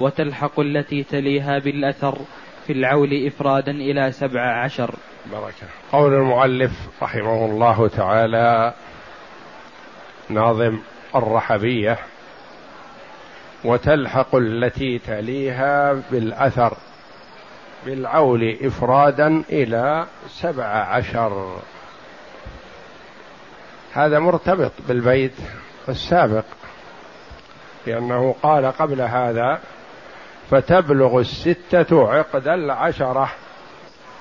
وتلحق التي تليها بالأثر في العول إفرادا إلى سبع عشر. بركة قول المؤلف رحمه الله تعالى ناظم الرحبية وتلحق التي تليها بالأثر بالعول إفرادا إلى سبع عشر. هذا مرتبط بالبيت السابق لأنه قال قبل هذا فتبلغ الستة عقد العشرة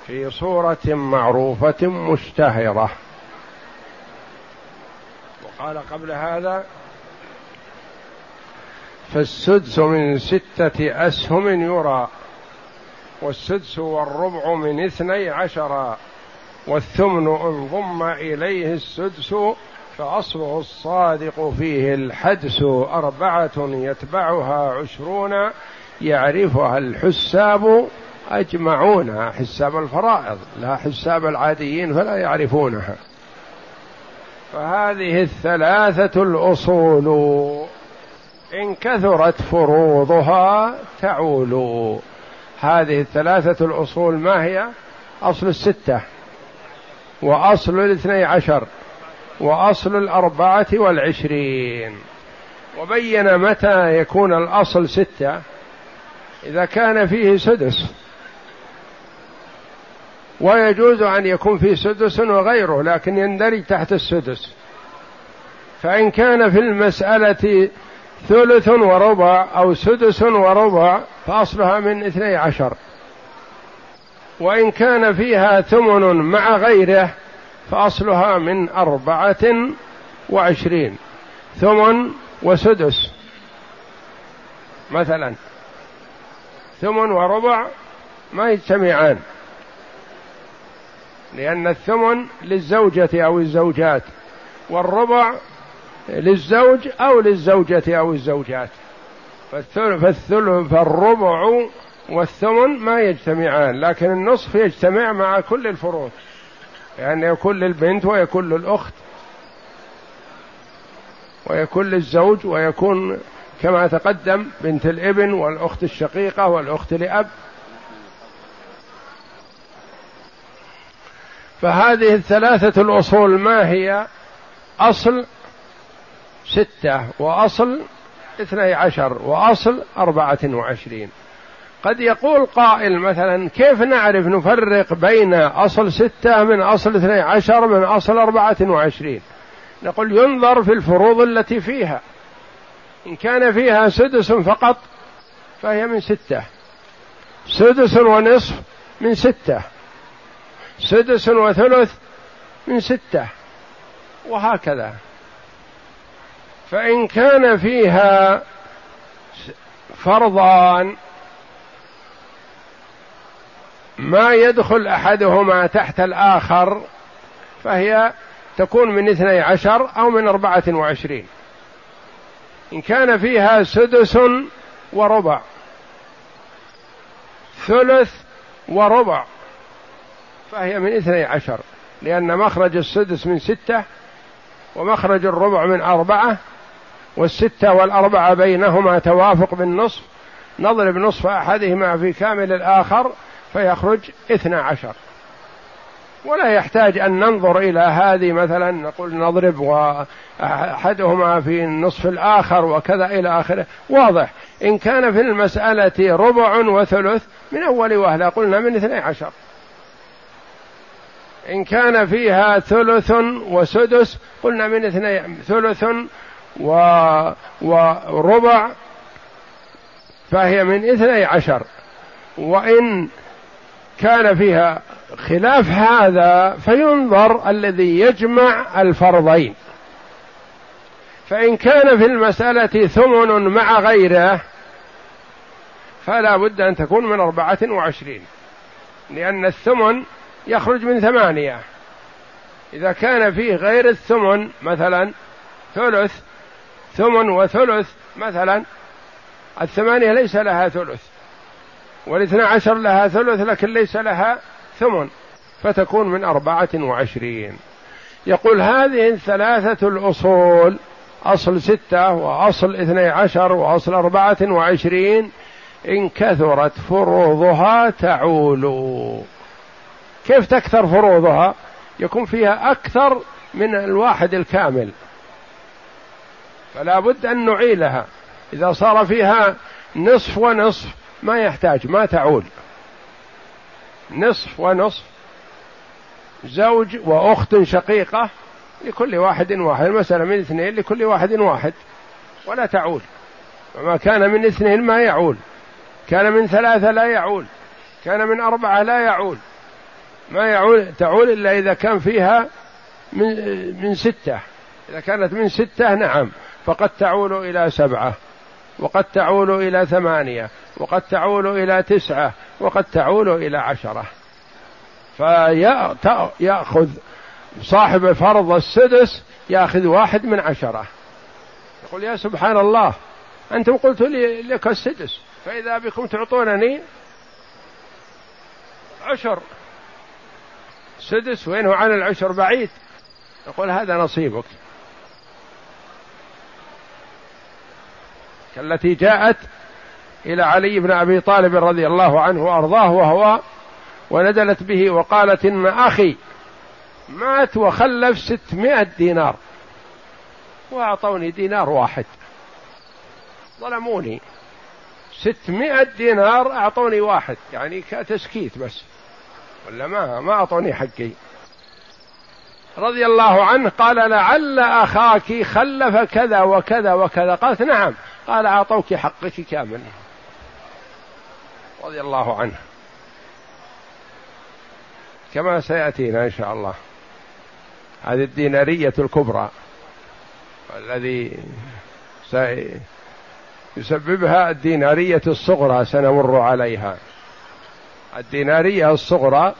في صورة معروفة مشتهرة وقال قبل هذا فالسدس من ستة أسهم يرى والسدس والربع من اثني عشر والثمن إن ضم إليه السدس فأصله الصادق فيه الحدس أربعة يتبعها عشرون يعرفها الحساب أجمعون حساب الفرائض لا حساب العاديين فلا يعرفونها. فهذه الثلاثة الأصول إن كثرت فروضها تعول. هذه الثلاثة الأصول ما هي؟ أصل الستة وأصل الاثني عشر وأصل الأربعة والعشرين. وبين متى يكون الأصل ستة؟ إذا كان فيه سدس. ويجوز أن يكون فيه سدس وغيره لكن يندرج تحت السدس. فإن كان في المسألة ثلث وربع أو سدس وربع فأصلها من اثني عشر. وإن كان فيها ثمن مع غيره فأصلها من أربعة وعشرين. ثمن وسدس. مثلا. ثمن وربع ما يجتمعان. لأن الثمن للزوجة أو الزوجات والربع للزوج أو للزوجة أو الزوجات. فالثلث فالربع والثمن ما يجتمعان لكن النصف يجتمع مع كل الفروض. يعني يكون للبنت ويكون للأخت ويكون للزوج ويكون كما تقدم بنت الابن والأخت الشقيقة والأخت لأب. فهذه الثلاثة الأصول ما هي؟ أصل ستة وأصل اثني عشر وأصل أربعة وعشرين. قد يقول قائل مثلا كيف نعرف نفرق بين أصل ستة من أصل اثني عشر من أصل أربعة وعشرين؟ نقول ينظر في الفروض التي فيها. إن كان فيها سدس فقط فهي من ستة. سدس ونصف من ستة. سدس وثلث من ستة. وهكذا. فإن كان فيها فرضان ما يدخل أحدهما تحت الآخر فهي تكون من اثني عشر أو من أربعة وعشرين. إن كان فيها سدس وربع. ثلث وربع. فهي من اثني عشر. لأن مخرج السدس من ستة ومخرج الربع من أربعة والستة والأربعة بينهما توافق بالنصف. نضرب نصف أحدهما في كامل الآخر فيخرج اثنا عشر. ولا يحتاج أن ننظر إلى هذه مثلا نقول نضرب وأحدهما في النصف الآخر وكذا إلى آخره. واضح. إن كان في المسألة ربع وثلث من أول وهلة قلنا من اثني عشر. إن كان فيها ثلث وسدس قلنا من اثني ثلث و... وربع فهي من اثني عشر. وإن كان فيها خلاف هذا فينظر الذي يجمع الفرضين. فإن كان في المسألة ثمن مع غيره فلا بد أن تكون من أربعة وعشرين. لأن الثمن يخرج من ثمانية. إذا كان فيه غير الثمن مثلا ثلث ثمن وثلث مثلا الثمانية ليس لها ثلث والاثنى عشر لها ثلث لكن ليس لها ثمن فتكون من أربعة وعشرين. يقول هذه الثلاثة الأصول أصل ستة وأصل اثني عشر وأصل أربعة وعشرين إن كثرت فروضها تعول. كيف تكثر فروضها؟ يكون فيها أكثر من الواحد الكامل. فلا بد أن نعيلها. إذا صار فيها نصف ونصف ما يحتاج ما تعول. نصف ونصف. زوج وأخت شقيقة لكل واحد واحد المسألة من اثنين لكل واحد واحد ولا تعول. وما كان من اثنين ما يعول. كان من ثلاثة لا يعول. كان من أربعة لا يعول. ما يعول تعول إلا إذا كان فيها من من ستة. إذا كانت من ستة نعم فقد تعول إلى سبعة. وقد تعول إلى ثمانية وقد تعول إلى تسعة وقد تعول إلى عشرة. فيأخذ صاحب فرض السدس يأخذ واحد من عشرة. يقول يا سبحان الله أنتم قلتوا لي لك السدس فإذا بكم تعطونني عشر. سدس وينه عن العشر بعيد. يقول هذا نصيبك. كالتي جاءت إلى علي بن أبي طالب رضي الله عنه وأرضاه وهو ونزلت به وقالت إن أخي مات وخلف ستمائة دينار وأعطوني دينار واحد. ظلموني. ستمائة دينار أعطوني واحد يعني كتسكيت بس ولا ما ما أعطوني حقي. رضي الله عنه قال لعل أخاك خلف كذا وكذا وكذا قالت نعم. قال أعطوك حقك كامل. رضي الله عنه. كما سيأتينا إن شاء الله. هذه الدينارية الكبرى الذي يسببها الدينارية الصغرى سنمر عليها. الدينارية الصغرى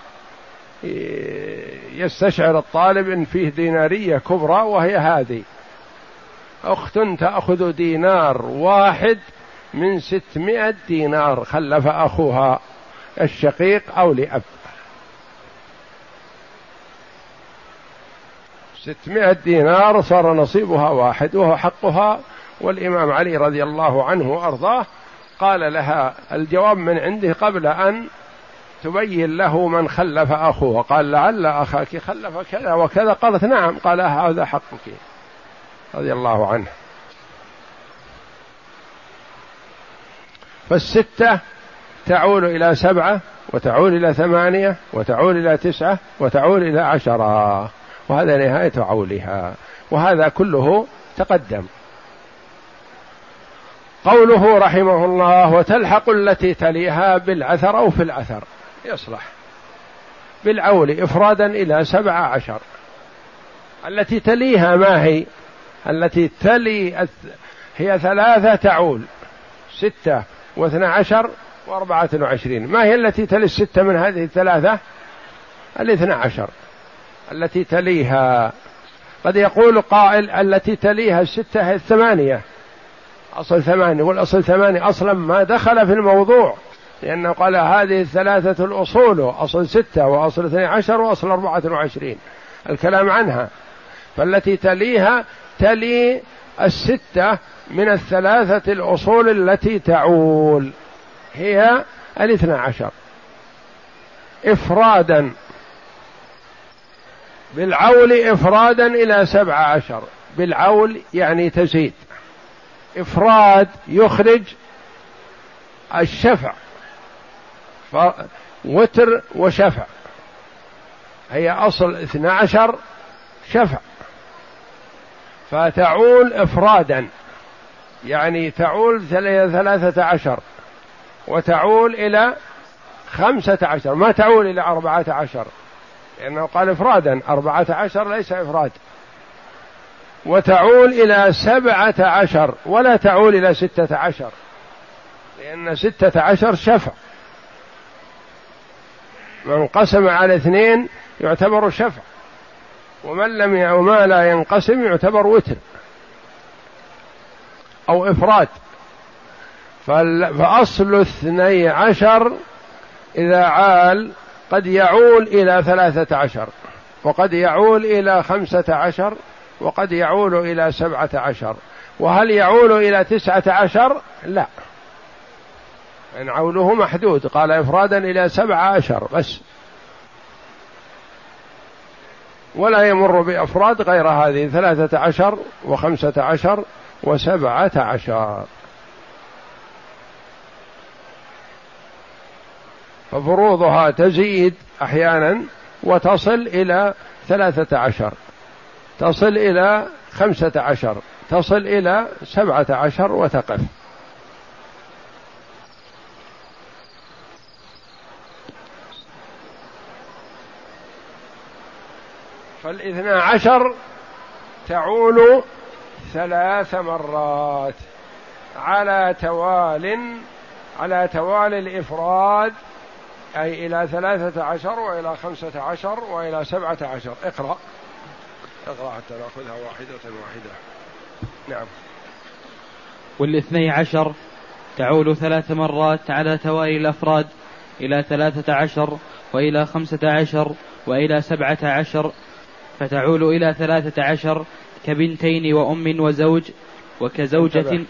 يستشعر الطالب إن فيه دينارية كبرى وهي هذه. أخت تأخذ دينار واحد من ستمائة دينار خلف أخوها الشقيق أو لأب. ستمائة دينار صار نصيبها واحد وهو حقها والإمام علي رضي الله عنه وأرضاه قال لها الجواب من عنده قبل أن تبين له من خلف أخوه. قال لعل أخاك خلف كذا وكذا. قالت نعم قال هذا حقك. رضي الله عنه. فالستة تعول إلى سبعة وتعول إلى ثمانية وتعول إلى تسعة وتعول إلى عشرة. وهذا نهاية عولها. وهذا كله تقدم. قوله رحمه الله وتلحق التي تليها بالعثر أو في العثر يصلح. بالعول إفرادا إلى سبع عشر. التي تليها ما هي؟ التي تلي هي ثلاثة تعول ستة واثنى عشر وأربعة وعشرين. ما هي التي تلي الستة من هذه الثلاثة؟ الاثنى عشر. التي تليها. قد يقول قائل التي تليها الستة هي الثمانية. أصل ثمانية والأصل ثمانية أصلا ما دخل في الموضوع لأنه قال هذه الثلاثة الأصول أصل ستة وأصل اثني عشر وأصل أربعة وعشرين. الكلام عنها. فالتي تليها تلي الستة من الثلاثة الأصول التي تعول. هي الاثنى عشر. إفرادا. بالعول إفرادا إلى سبع عشر. بالعول يعني تزيد. إفراد يخرج الشفع. وتر وشفع. هي أصل اثنى عشر شفع. فتعول إفرادا. يعني تعول ثلاثة عشر وتعول إلى خمسة عشر. ما تعول إلى أربعة عشر؟ لأنه قال إفرادا. أربعة عشر ليس إفراد. وتعول إلى سبعة عشر ولا تعول إلى ستة عشر. لأن ستة عشر شفع. من قسم على اثنين يعتبر شفع. ومن لم وما لا ينقسم يعتبر وتر أو إفراد. فأصل اثني عشر إذا عال قد يعول إلى ثلاثة عشر وقد يعول إلى خمسة عشر وقد يعول إلى سبعة عشر. وهل يعول إلى تسعة عشر؟ لا. إن عوله محدود قال إفرادا إلى سبعة عشر بس. ولا يمر بأفراد غير هذه ثلاثة عشر وخمسة عشر وسبعة عشر. ففروضها تزيد أحيانا وتصل إلى ثلاثة عشر. تصل إلى خمسة عشر تصل إلى سبعة عشر وتقف. فالاثنا عشر تعول ثلاث مرات على توال على توالي الإفراد أي إلى ثلاثة عشر وإلى خمسة عشر وإلى سبعة عشر. اقرأ. اقرأ حتى نأخذها واحدة واحدة. نعم. والاثني عشر تعول ثلاث مرات على توالي الأفراد إلى ثلاثة عشر وإلى خمسة عشر وإلى سبعة عشر فتعول إلى ثلاثة عشر كبنتين وأم وزوج وكزوجة.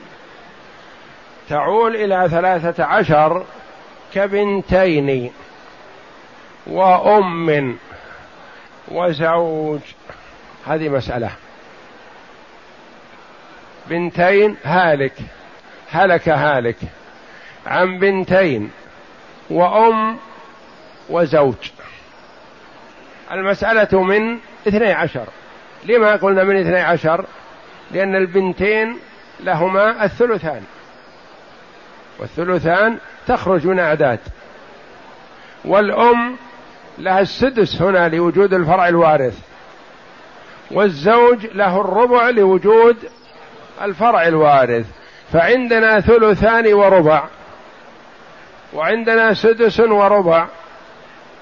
تعول إلى ثلاثة عشر كبنتين وأم وزوج. هذه مسألة. بنتين هالك هلك هالك. عن بنتين وأم وزوج. المسألة من اثني عشر. لما قلنا من اثني عشر؟ لأن البنتين لهما الثلثان. والثلثان تخرج من أعداد. والأم لها السدس هنا لوجود الفرع الوارث. والزوج له الربع لوجود الفرع الوارث. فعندنا ثلثان وربع. وعندنا سدس وربع.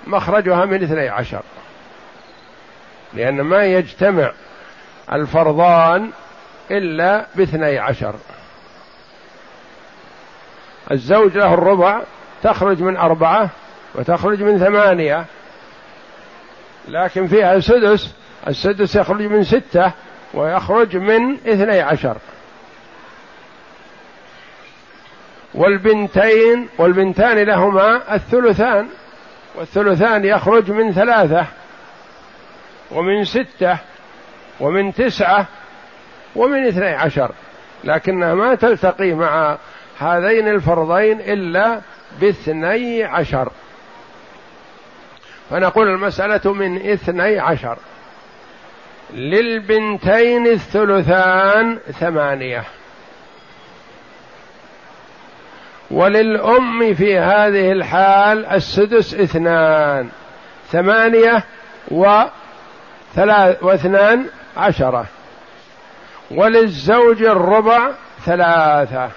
مخرجها من اثني عشر. لأن ما يجتمع الفرضان إلا باثني عشر. الزوج له الربع تخرج من أربعة وتخرج من ثمانية. لكن فيها سدس السدس يخرج من ستة ويخرج من اثني عشر. والبنتين والبنتان لهما الثلثان والثلثان يخرج من ثلاثة. ومن ستة ومن تسعة ومن اثني عشر لكنها ما تلتقي مع هذين الفرضين إلا باثني عشر. فنقول المسألة من اثني عشر. للبنتين الثلثان ثمانية. وللأم في هذه الحال السدس اثنان ثمانية وثلاث واثنان عشرة. وللزوج الربع ثلاثة.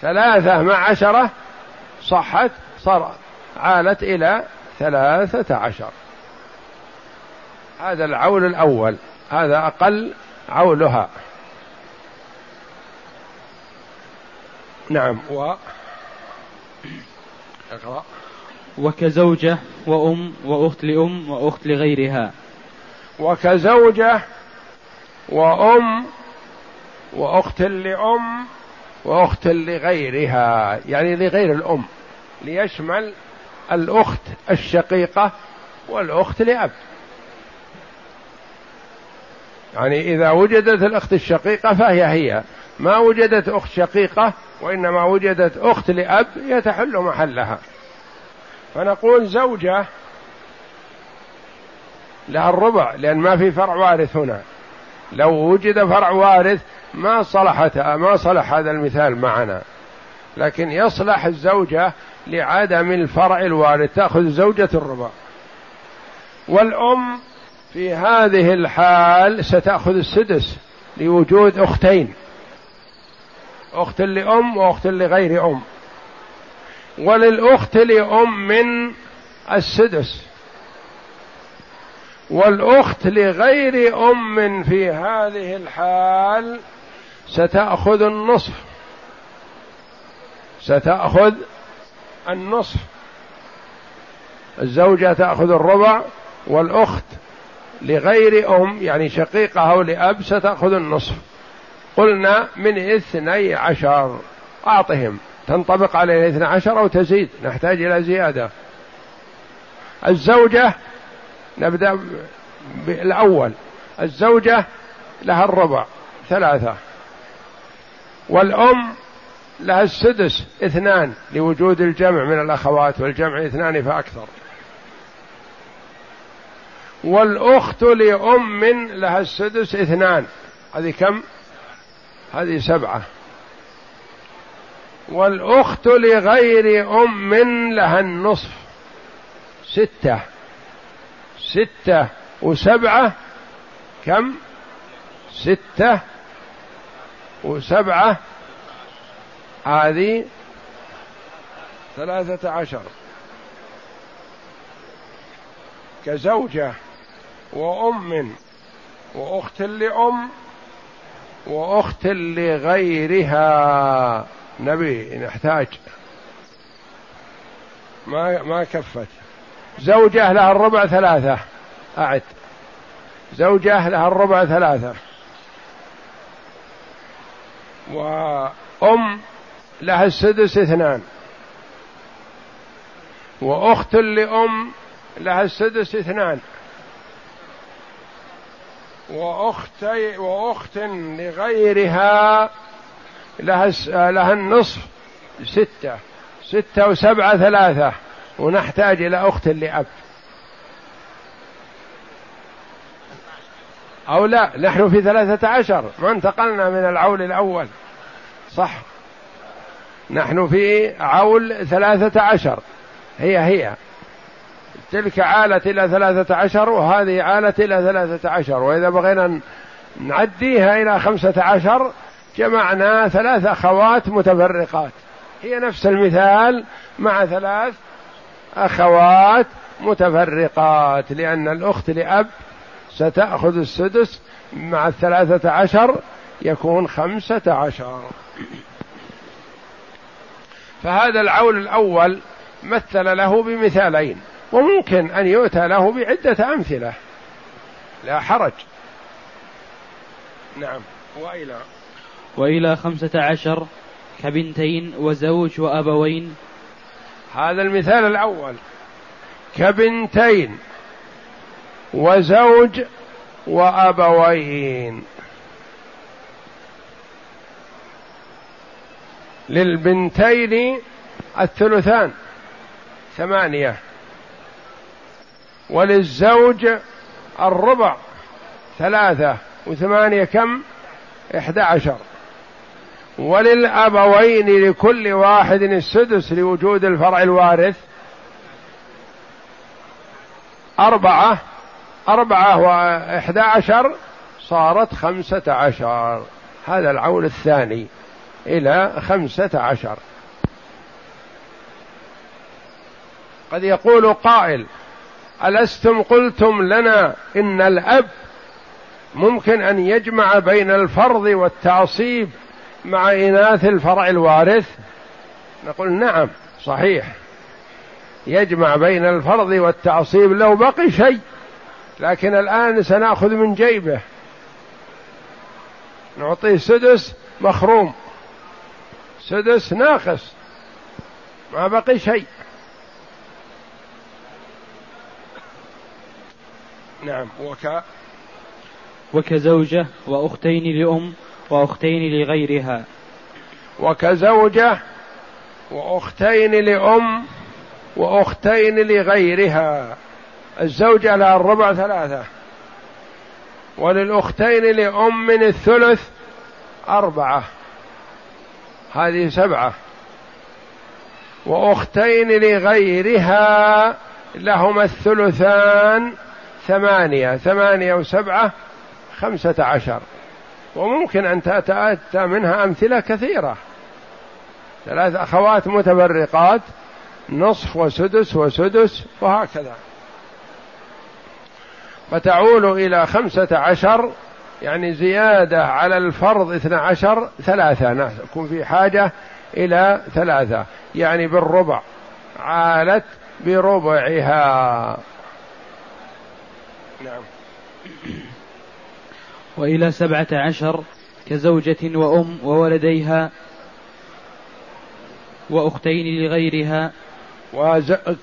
ثلاثة مع عشرة صحت صار عالت إلى ثلاثة عشر. هذا العول الأول. هذا أقل عولها. نعم و اقرأ. وكزوجة وأم وأخت لأم وأخت لغيرها. وكزوجة وأم وأخت لأم وأخت لغيرها يعني لغير الأم ليشمل الأخت الشقيقة والأخت لأب. يعني إذا وجدت الأخت الشقيقة فهي هي ما وجدت أخت شقيقة وإنما وجدت أخت لأب يتحل محلها. فنقول زوجة لها الربع لأن ما في فرع وارث هنا. لو وجد فرع وارث ما صلحت ما صلح هذا المثال معنا. لكن يصلح الزوجة لعدم الفرع الوارث تأخذ زوجة الربع. والأم في هذه الحال ستأخذ السدس لوجود أختين أخت لأم وأخت لغير أم. وللأخت لأم السدس. والأخت لغير أم في هذه الحال ستأخذ النصف. ستأخذ النصف. الزوجة تأخذ الربع والأخت لغير أم يعني شقيقة أو لأب ستأخذ النصف. قلنا من اثني عشر. أعطهم. تنطبق عليه الاثنى عشر أو تزيد نحتاج إلى زيادة. الزوجة نبدأ بالأول. الزوجة لها الربع ثلاثة. والأم لها السدس اثنان لوجود الجمع من الأخوات والجمع اثنان فأكثر. والأخت لأم لها السدس اثنان. هذه كم؟ هذه سبعة. والأخت لغير أم لها النصف. ستة. ستة وسبعة. كم؟ ستة وسبعة. هذه ثلاثة عشر. كزوجة وأم وأخت لأم وأخت لغيرها. نبي نحتاج ما ما كفت. زوجة لها الربع ثلاثة. أعد. زوجة لها الربع ثلاثة. وأم لها السدس اثنان. وأخت لأم لها السدس اثنان. وأختي وأخت لغيرها لها لها النصف ستة ستة وسبعة ثلاثة ونحتاج إلى أخت لأب. أو لا نحن في ثلاثة عشر ما انتقلنا من العول الأول. صح. نحن في عول ثلاثة عشر. هي هي. تلك عالت إلى ثلاثة عشر وهذه عالت إلى ثلاثة عشر. وإذا بغينا نعديها إلى خمسة عشر جمعنا ثلاث أخوات متفرقات. هي نفس المثال مع ثلاث أخوات متفرقات لأن الأخت لأب ستأخذ السدس مع الثلاثة عشر يكون خمسة عشر. فهذا العول الأول مثل له بمثالين وممكن أن يؤتى له بعدة أمثلة. لا حرج. نعم. وإلى وإلى خمسة عشر كبنتين وزوج وأبوين. هذا المثال الأول. كبنتين وزوج وأبوين. للبنتين الثلثان ثمانية. وللزوج الربع ثلاثة. وثمانية كم؟ إحدى عشر. وللأبوين لكل واحد السدس لوجود الفرع الوارث. أربعة أربعة وإحدى عشر صارت خمسة عشر. هذا العول الثاني إلى خمسة عشر. قد يقول قائل ألستم قلتم لنا إن الأب ممكن أن يجمع بين الفرض والتعصيب؟ مع إناث الفرع الوارث؟ نقول نعم صحيح. يجمع بين الفرض والتعصيب لو بقي شيء لكن الآن سنأخذ من جيبه. نعطيه سدس مخروم. سدس ناقص ما بقي شيء. نعم. وك وكزوجة وأختين لأم. وأختين لغيرها. وكزوجة وأختين لأم وأختين لغيرها. الزوجة لها الربع ثلاثة. وللأختين لأم من الثلث أربعة. هذه سبعة. وأختين لغيرها لهما الثلثان ثمانية. ثمانية وسبعة خمسة عشر. وممكن أن تتأتى منها أمثلة كثيرة. ثلاث أخوات متفرقات نصف وسدس وسدس وهكذا. فتعول إلى خمسة عشر يعني زيادة على الفرض اثنى عشر ثلاثة نكون في حاجة إلى ثلاثة يعني بالربع. عالت بربعها. نعم. وإلى سبعة عشر كزوجة وأم وولديها وأختين لغيرها.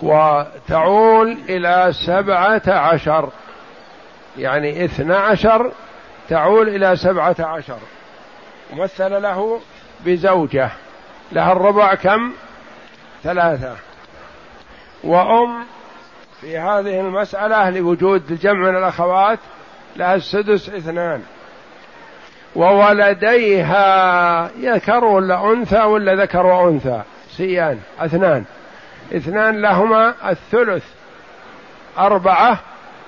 وتعول إلى سبعة عشر. يعني اثنى عشر تعول إلى سبعة عشر. مثل له بزوجة. لها الربع كم؟ ثلاثة. وأم في هذه المسألة لوجود الجمع من الأخوات لها السدس اثنان. وولديها ذكر ولا أنثى ولا ذكر وأنثى؟ سيان اثنان. اثنان لهما الثلث. أربعة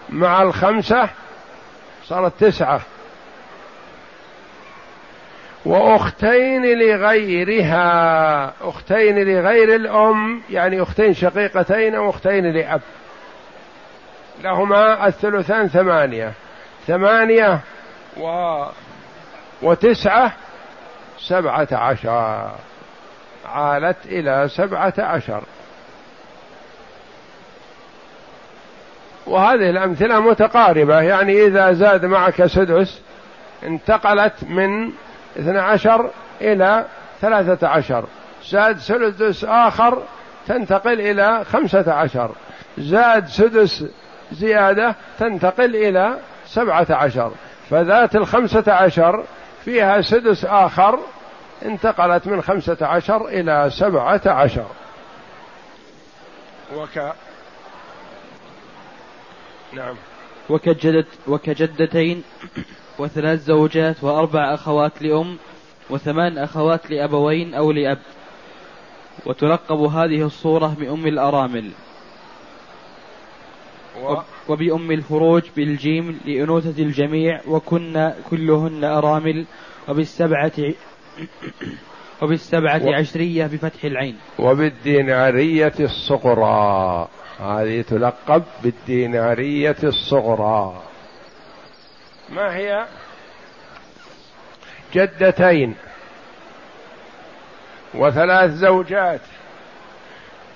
مع الخمسة صارت تسعة. وأختين لغيرها. أختين لغير الأم يعني أختين شقيقتين أو أختين لأب. لهما الثلثان ثمانية. ثمانية و وتسعة سبعة عشر. عالت إلى سبعة عشر. وهذه الأمثلة متقاربة. يعني إذا زاد معك سدس انتقلت من اثنى عشر إلى ثلاثة عشر. زاد سدس آخر تنتقل إلى خمسة عشر. زاد سدس زيادة تنتقل إلى سبعة عشر. فذات الخمسة عشر فيها سدس آخر انتقلت من خمسة عشر إلى سبعة عشر. وك نعم. وكجدت وكجدتين وثلاث زوجات وأربع أخوات لأم وثمان أخوات لأبوين أو لأب. وتلقب هذه الصورة بأم الأرامل. و... وبأم الفروج بالجيم لأنوثة الجميع وكن كلهن أرامل وبالسبعة وبالسبعة و... عشرية بفتح العين. وبالدينارية الصغرى. هذه تلقب بالدينارية الصغرى. ما هي؟ جدتين. وثلاث زوجات.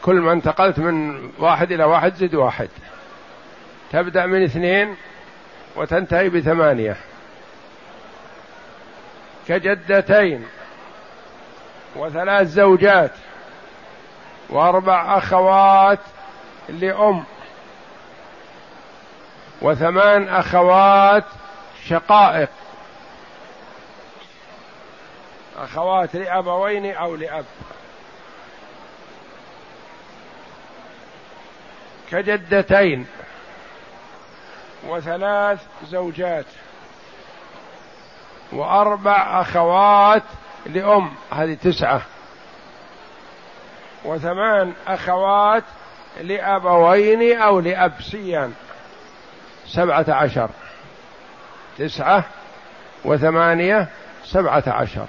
كل ما انتقلت من واحد إلى واحد زد واحد. تبدأ من اثنين وتنتهي بثمانية. كجدتين وثلاث زوجات وأربع أخوات لأم وثمان أخوات شقائق. أخوات لأبوين أو لأب. كجدتين وثلاث زوجات وأربع أخوات لأم هذه تسعة. وثمان أخوات لأبوين أو لأب سيان سبعة عشر. تسعة وثمانية سبعة عشر.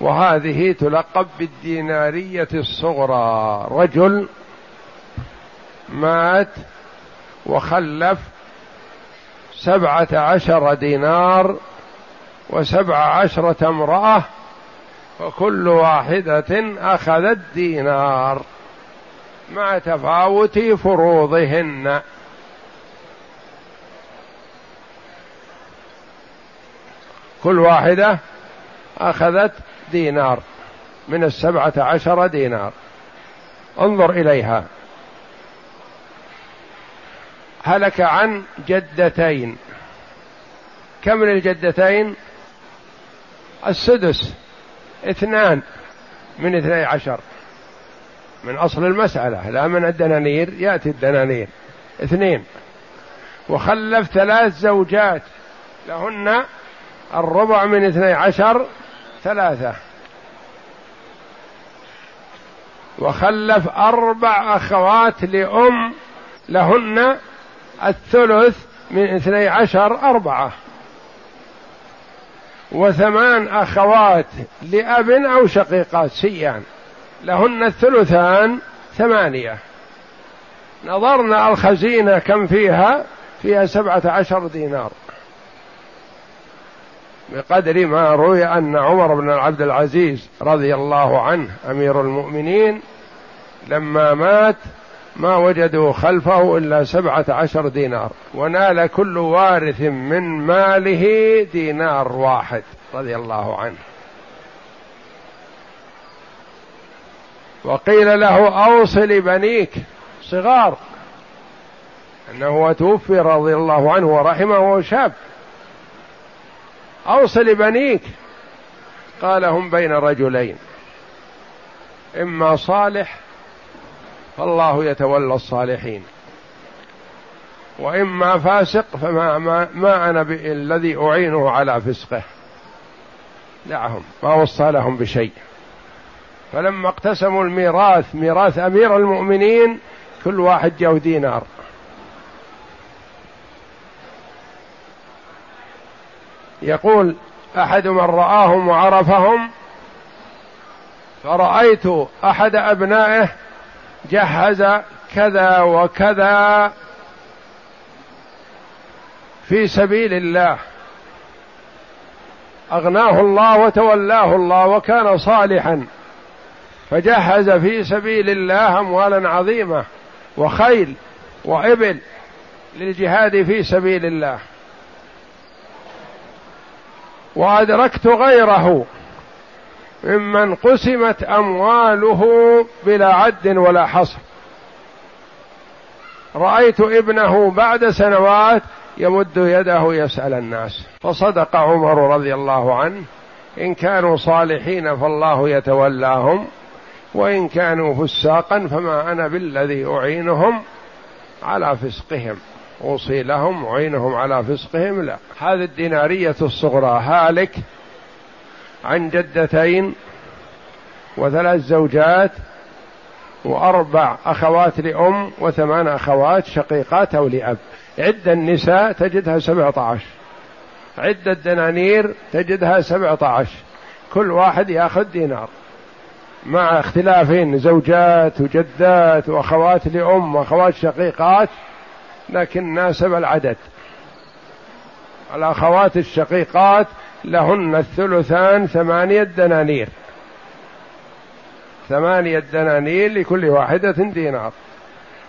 وهذه تلقب بالدينارية الصغرى. رجل مات وخلف سبعة عشر دينار وسبع عشرة امرأة وكل واحدة أخذت دينار مع تفاوت فروضهن. كل واحدة أخذت دينار من السبعة عشر دينار. انظر إليها. هلك عن جدتين. كم للجدتين السدس. اثنان من اثني عشر. من أصل المسألة. لا من الدنانير. يأتي الدنانير. اثنين. وخلف ثلاث زوجات. لهن الربع من اثني عشر ثلاثة. وخلف أربع أخوات لأم. لهن الثلث من اثني عشر أربعة. وثمان أخوات لأب أو شقيقات سيان لهن الثلثان ثمانية. نظرنا الخزينة كم فيها؟ فيها سبعة عشر دينار. بقدر ما روي أن عمر بن عبد العزيز رضي الله عنه أمير المؤمنين لما مات ما وجدوا خلفه إلا سبعة عشر دينار ونال كل وارث من ماله دينار واحد رضي الله عنه. وقيل له أوصل بنيك. صغار. أنه توفي رضي الله عنه ورحمه شاب أوصل بنيك. قال هم بين رجلين. إما صالح فالله يتولى الصالحين. وإما فاسق فما ما, ما أنا الذي أعينه على فسقه. دعهم ما وصى لهم بشيء. فلما اقتسموا الميراث ميراث أمير المؤمنين كل واحد جاء دينار. يقول أحد من رآهم وعرفهم فرأيت أحد أبنائه جهز كذا وكذا في سبيل الله. أغناه الله وتولاه الله وكان صالحا. فجهز في سبيل الله أموالا عظيمة وخيل وإبل للجهاد في سبيل الله. وأدركت غيره. ممن قسمت أمواله بلا عد ولا حصر. رأيت ابنه بعد سنوات يمد يده يسأل الناس. فصدق عمر رضي الله عنه. إن كانوا صالحين فالله يتولاهم وإن كانوا فساقا فما أنا بالذي أعينهم على فسقهم. أوصي لهم أعينهم على فسقهم لا. هذه الدينارية الصغرى هالك عن جدتين وثلاث زوجات وأربع أخوات لأم وثمان أخوات شقيقات أو لأب. عد النساء تجدها سبعة عشر. عد الدنانير تجدها سبعة عشر. كل واحد يأخذ دينار. مع اختلافين زوجات وجدات وأخوات لأم وأخوات شقيقات لكن ناسب العدد. الأخوات الشقيقات لهن الثلثان ثمانية دنانير. ثمانية دنانير لكل واحدة دينار.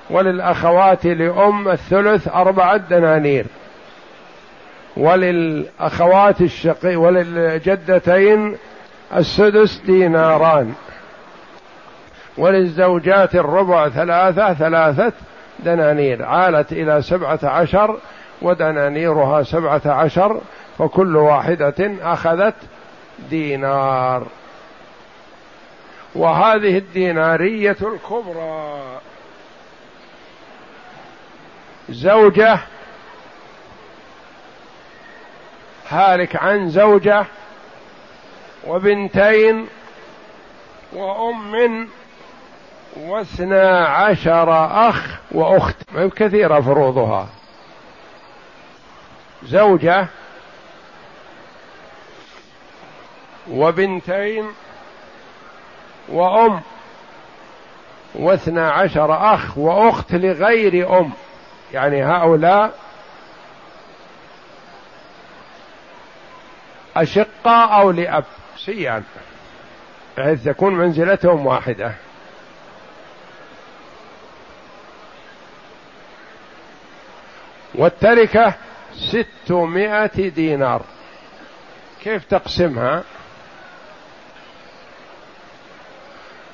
وللأخوات لأم الثلث أربعة دنانير. وللأخوات الشقي وللجدتين السدس ديناران. وللزوجات الربع ثلاثة ثلاثة دنانير. عالت إلى سبعة عشر ودنانيرها سبعة عشر فكل واحدة أخذت دينار. وهذه الدينارية الكبرى. زوجة هالك عن زوجة وبنتين وأم واثنا عشر أخ وأخت. ما كثيرة فروضها. زوجة وبنتين وأم واثنا عشر أخ وأخت لغير أم. يعني هؤلاء أشقاء أو لأب سيان بحيث تكون منزلتهم واحدة. والتركة ستمائة دينار. كيف تقسمها؟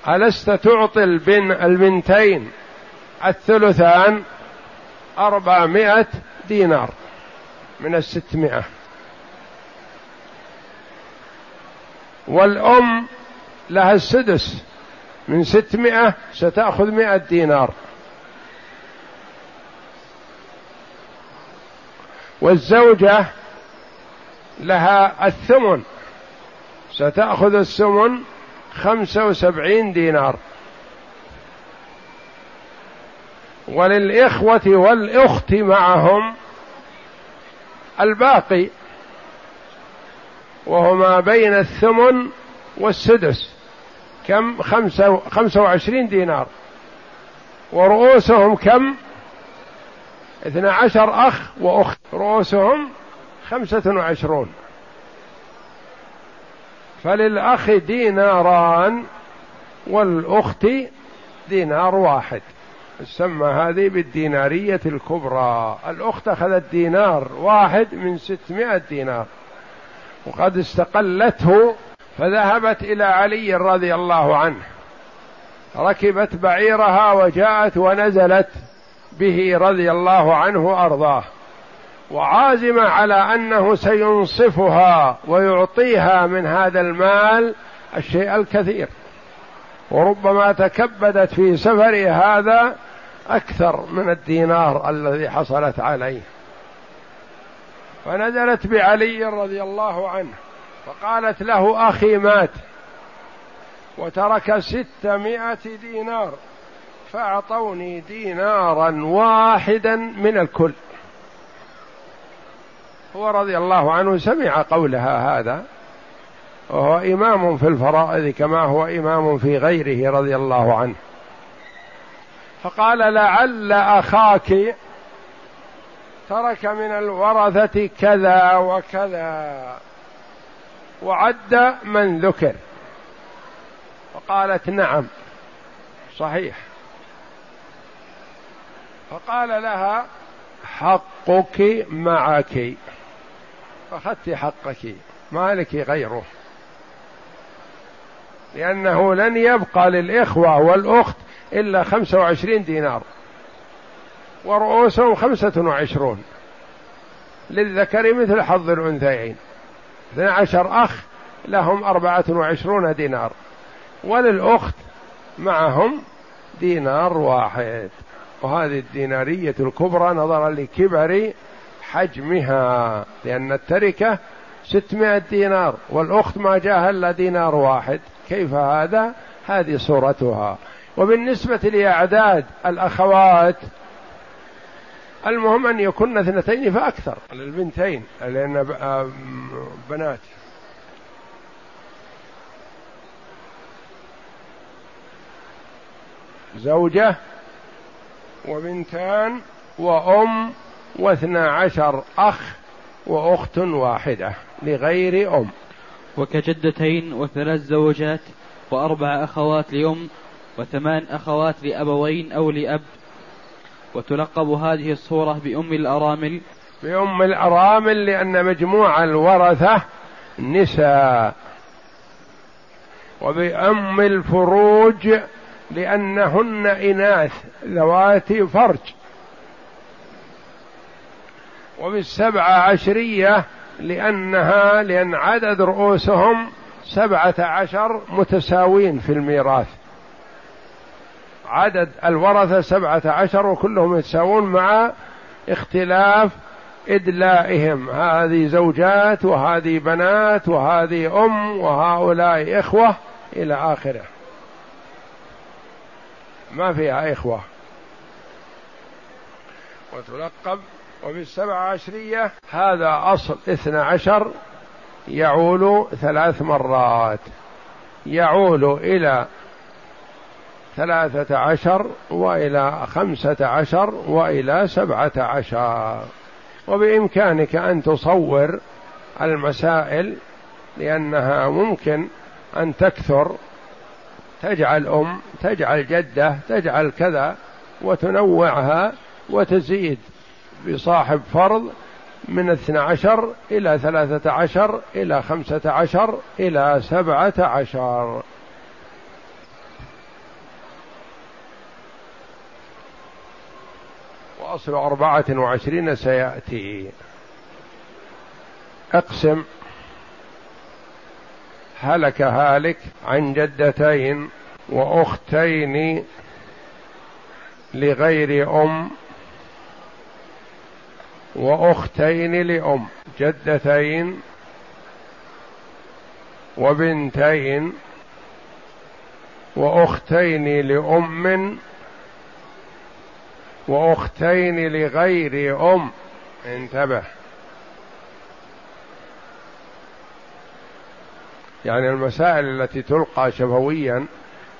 ألست تعطي البن البنتين الثلثان أربعمائة دينار من الستمائة. والأم لها السدس من ستمائة ستأخذ مائة دينار. والزوجة لها الثمن ستأخذ الثمن خمسة وسبعين دينار. وللإخوة والأخت معهم الباقي وهو ما بين الثمن والسدس كم؟ خمسة, خمسة وعشرين دينار. ورؤوسهم كم؟ اثنا عشر أخ وأخت. رؤوسهم خمسة وعشرون. فللأخ ديناران والأخت دينار واحد. تسمى هذه بالدينارية الكبرى. الأخت أخذت دينار واحد من ستمائة دينار. وقد استقلته فذهبت إلى علي رضي الله عنه. ركبت بعيرها وجاءت ونزلت به رضي الله عنه وأرضاه. وعازمه على أنه سينصفها ويعطيها من هذا المال الشيء الكثير. وربما تكبدت في سفر هذا أكثر من الدينار الذي حصلت عليه. فنزلت بعلي رضي الله عنه فقالت له أخي مات وترك ستمائة دينار فأعطوني دينارا واحدا من الكل. هو رضي الله عنه سمع قولها هذا. وهو إمام في الفرائض كما هو إمام في غيره رضي الله عنه. فقال لعل أخاك ترك من الورثة كذا وكذا وعد من ذكر. فقالت نعم صحيح. فقال لها حقك معك. فأخذت حقك ما لك غيره. لأنه لن يبقى للإخوة والأخت إلا خمسة وعشرين دينار. ورؤوسهم خمسة وعشرون. للذكر مثل حظ الأنثيين. اثنى عشر أخ لهم أربعة وعشرون دينار. وللأخت معهم دينار واحد. وهذه الدينارية الكبرى نظرا لكبر حجمها لأن التركة ستمائة دينار والأخت ما جاءها إلا دينار واحد. كيف هذا؟ هذه صورتها. وبالنسبة لأعداد الأخوات المهم أن يكن اثنتين فأكثر. للبنتين لأن بنات. زوجة وبنتان وأم واثنا عشر أخ وأخت واحدة لغير أم. وكجدتين وثلاث زوجات وأربع أخوات لأم وثمان أخوات لأبوين أو لأب. وتلقب هذه الصورة بأم الأرامل. بأم الأرامل لأن مجموع الورثة نساء. وبأم الفروج لأنهن إناث ذوات فرج. وبالسبعة عشرية لأنها لأن عدد رؤوسهم سبعة عشر متساوين في الميراث. عدد الورثة سبعة عشر وكلهم يتساوون مع اختلاف إدلائهم. هذه زوجات وهذه بنات وهذه أم وهؤلاء إخوة إلى آخره. ما فيها إخوة. وتلقب وبالسبع عشرية هذا أصل اثنى عشر يعول ثلاث مرات. يعول إلى ثلاثة عشر وإلى خمسة عشر وإلى سبعة عشر. وبإمكانك أن تصور المسائل لأنها ممكن أن تكثر. تجعل أم تجعل جدة تجعل كذا وتنوعها وتزيد. بصاحب فرض من اثنى عشر إلى ثلاثة عشر إلى خمسة عشر إلى سبعة عشر. وأصل أربعة وعشرين سيأتي. اقسم. هلك هالك عن جدتين وأختين لغير أم وأختين لأم جدتين وبنتين وأختين لأم وأختين لغير أم. انتبه. يعني المسائل التي تلقى شفويا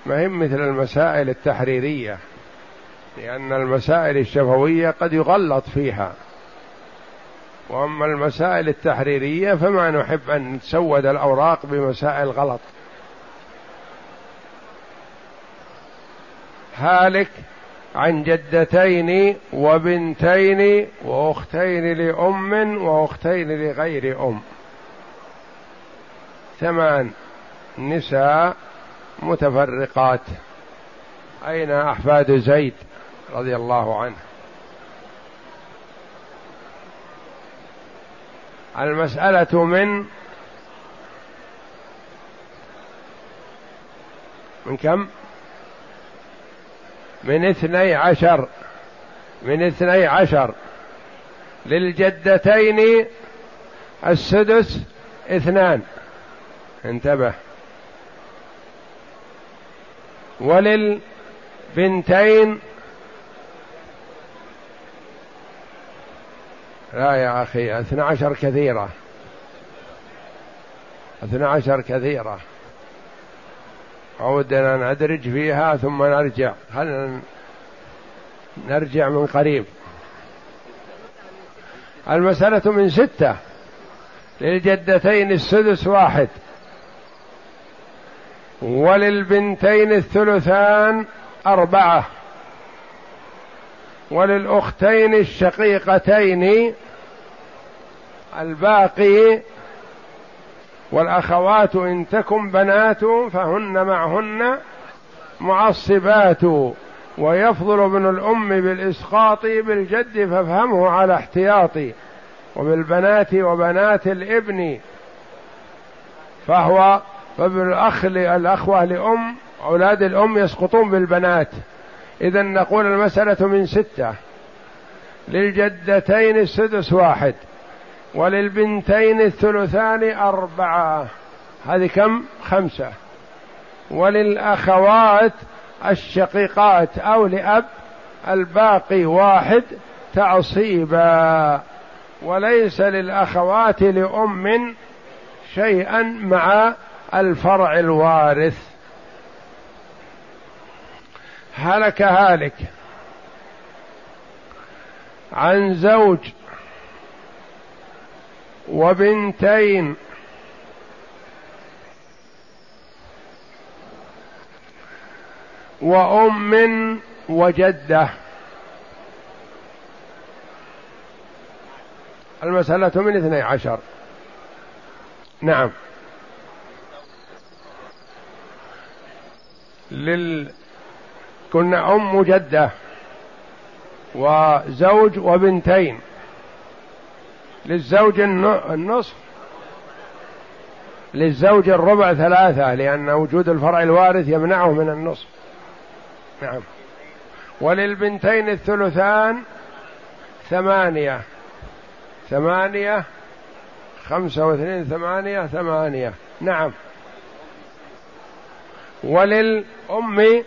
ما هي مثل المسائل التحريرية لأن المسائل الشفوية قد يغلط فيها. وأما المسائل التحريرية فما نحب أن نسود الأوراق بمسائل غلط. هالك عن جدتين وبنتين وأختين لأم وأختين لغير أم. ثمان نساء متفرقات. أين أحفاد زيد رضي الله عنه؟ المسألة من من كم؟ من اثني عشر. من اثني عشر. للجدتين السدس اثنان. انتبه. وللبنتين لا يا أخي اثنى عشر كثيرة. اثنى عشر كثيرة. عودنا ندرج فيها ثم نرجع. هل نرجع من قريب؟ المسألة من ستة. للجدتين السدس واحد. وللبنتين الثلثان أربعة. وللأختين الشقيقتين الباقي والأخوات إن تكن بنات فهن معهن معصبات ويفضل ابن الأم بالإسقاط بالجد فافهمه على احتياطي وبالبنات وبنات الإبن فهو فبالأخ الأخوة لأم أولاد الأم يسقطون بالبنات. إذا نقول المسألة من ستة. للجدتين السدس واحد. وللبنتين الثلثان أربعة. هذه كم؟ خمسة. وللأخوات الشقيقات أو لأب الباقي واحد تعصيبا. وليس للأخوات لأم شيئا مع الفرع الوارث. هلك هالك. عن زوج وبنتين. وأم وجدة. المسألة من اثني عشر. نعم. لل كنا أم جدة وزوج وبنتين. للزوج النصف. للزوج الربع ثلاثة لأن وجود الفرع الوارث يمنعه من النصف. نعم. وللبنتين الثلثان ثمانية. ثمانية خمسة واثنين ثمانية ثمانية. نعم. وللأم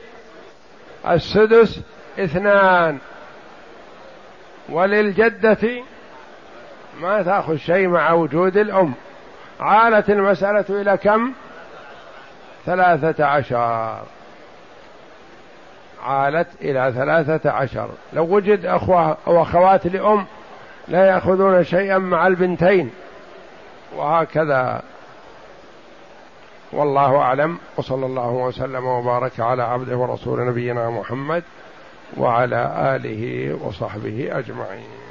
السدس اثنان. وللجدة ما تأخذ شيء مع وجود الأم. عالت المسألة إلى كم؟ ثلاثة عشر. عالت إلى ثلاثة عشر. لو وجد أخوة أو أخوات لأم لا يأخذون شيئا مع البنتين. وهكذا. والله أعلم. وصلى الله وسلم وبارك على عبده ورسول نبينا محمد وعلى آله وصحبه أجمعين.